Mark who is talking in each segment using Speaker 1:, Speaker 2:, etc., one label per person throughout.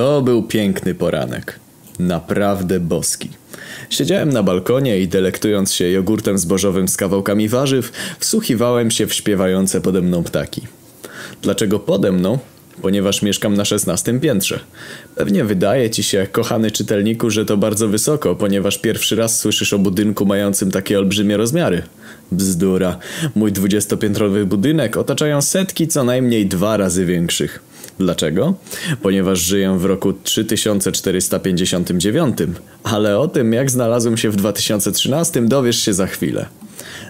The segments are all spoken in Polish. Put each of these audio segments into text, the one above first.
Speaker 1: To był piękny poranek. Naprawdę boski. Siedziałem na balkonie i delektując się jogurtem zbożowym z kawałkami warzyw, wsłuchiwałem się w śpiewające pode mną ptaki. Dlaczego pode mną? Ponieważ mieszkam na szesnastym piętrze. Pewnie wydaje ci się, kochany czytelniku, że to bardzo wysoko, ponieważ pierwszy raz słyszysz o budynku mającym takie olbrzymie rozmiary. Bzdura. Mój dwudziestopiętrowy budynek otaczają setki co najmniej dwa razy większych. Dlaczego? Ponieważ żyję w roku 3459, ale o tym jak znalazłem się w 2013 dowiesz się za chwilę.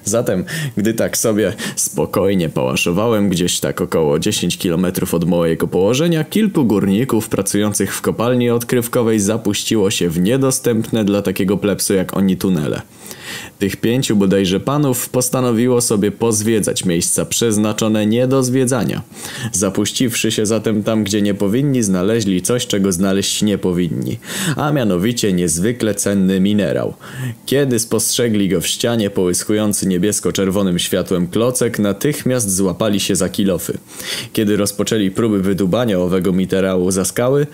Speaker 1: Zatem, gdy tak sobie spokojnie pałaszowałem gdzieś tak około 10 km od mojego położenia, kilku górników pracujących w kopalni odkrywkowej zapuściło się w niedostępne dla takiego plepsu jak oni tunele. Tych pięciu bodajże panów postanowiło sobie pozwiedzać miejsca przeznaczone nie do zwiedzania. Zapuściwszy się zatem tam, gdzie nie powinni, znaleźli coś, czego znaleźć nie powinni, a mianowicie niezwykle cenny minerał. Kiedy spostrzegli go w ścianie niebiesko-czerwonym światłem klocek, natychmiast złapali się za kilofy. Kiedy rozpoczęli próby wydubania owego minerału za skały,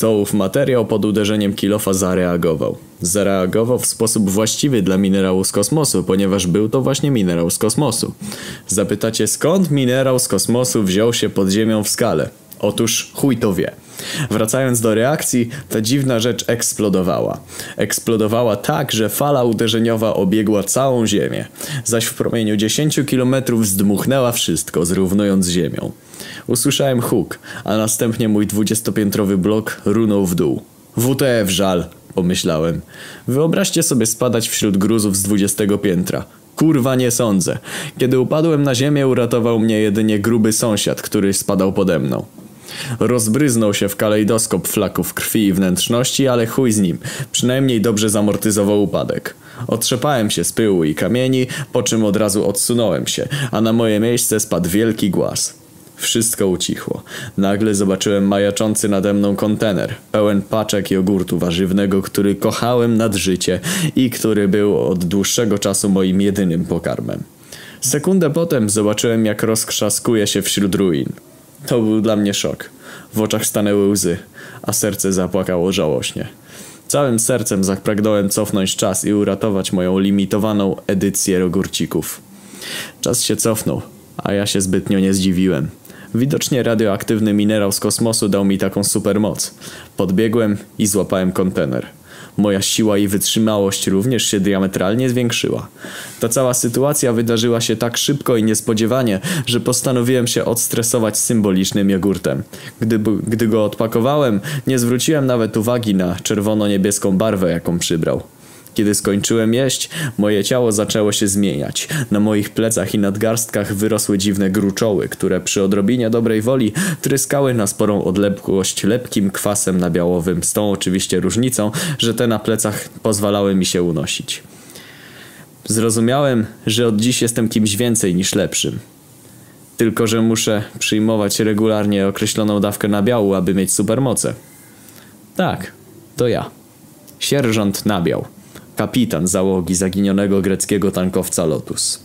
Speaker 1: to ów materiał pod uderzeniem kilofa zareagował. Zareagował w sposób właściwy dla minerału z kosmosu, ponieważ był to właśnie minerał z kosmosu. Zapytacie skąd minerał z kosmosu wziął się pod ziemią w skale? Otóż chuj to wie. Wracając do reakcji, ta dziwna rzecz eksplodowała. Eksplodowała tak, że fala uderzeniowa obiegła całą Ziemię, zaś w promieniu 10 km zdmuchnęła wszystko, zrównując Ziemią. Usłyszałem huk, a następnie mój dwudziestopiętrowy blok runął w dół. WTF żal, pomyślałem. Wyobraźcie sobie spadać wśród gruzów z dwudziestego piętra. Kurwa nie sądzę. Kiedy upadłem na ziemię uratował mnie jedynie gruby sąsiad, który spadał pode mną. Rozbryznął się w kalejdoskop flaków krwi i wnętrzności, ale chuj z nim. Przynajmniej dobrze zamortyzował upadek. Otrzepałem się z pyłu i kamieni, po czym od razu odsunąłem się, a na moje miejsce spadł wielki głaz. Wszystko ucichło. Nagle zobaczyłem majaczący nade mną kontener, pełen paczek jogurtu warzywnego, który kochałem nad życie i który był od dłuższego czasu moim jedynym pokarmem. Sekundę potem zobaczyłem, jak rozkrzaskuje się wśród ruin. To był dla mnie szok. W oczach stanęły łzy, a serce zapłakało żałośnie. Całym sercem zapragnąłem cofnąć czas i uratować moją limitowaną edycję rogurcików. Czas się cofnął, a ja się zbytnio nie zdziwiłem. Widocznie radioaktywny minerał z kosmosu dał mi taką supermoc. Podbiegłem i złapałem kontener. Moja siła i wytrzymałość również się diametralnie zwiększyła. Ta cała sytuacja wydarzyła się tak szybko i niespodziewanie, że postanowiłem się odstresować symbolicznym jogurtem. Gdy, gdy go odpakowałem, nie zwróciłem nawet uwagi na czerwono-niebieską barwę, jaką przybrał. Kiedy skończyłem jeść, moje ciało zaczęło się zmieniać. Na moich plecach i nadgarstkach wyrosły dziwne gruczoły, które przy odrobinie dobrej woli tryskały na sporą odległość lepkim kwasem nabiałowym, z tą oczywiście różnicą, że te na plecach pozwalały mi się unosić. Zrozumiałem, że od dziś jestem kimś więcej niż lepszym. Tylko, że muszę przyjmować regularnie określoną dawkę nabiału, aby mieć supermoce. Tak, to ja. Sierżant nabiał kapitan załogi zaginionego greckiego tankowca Lotus.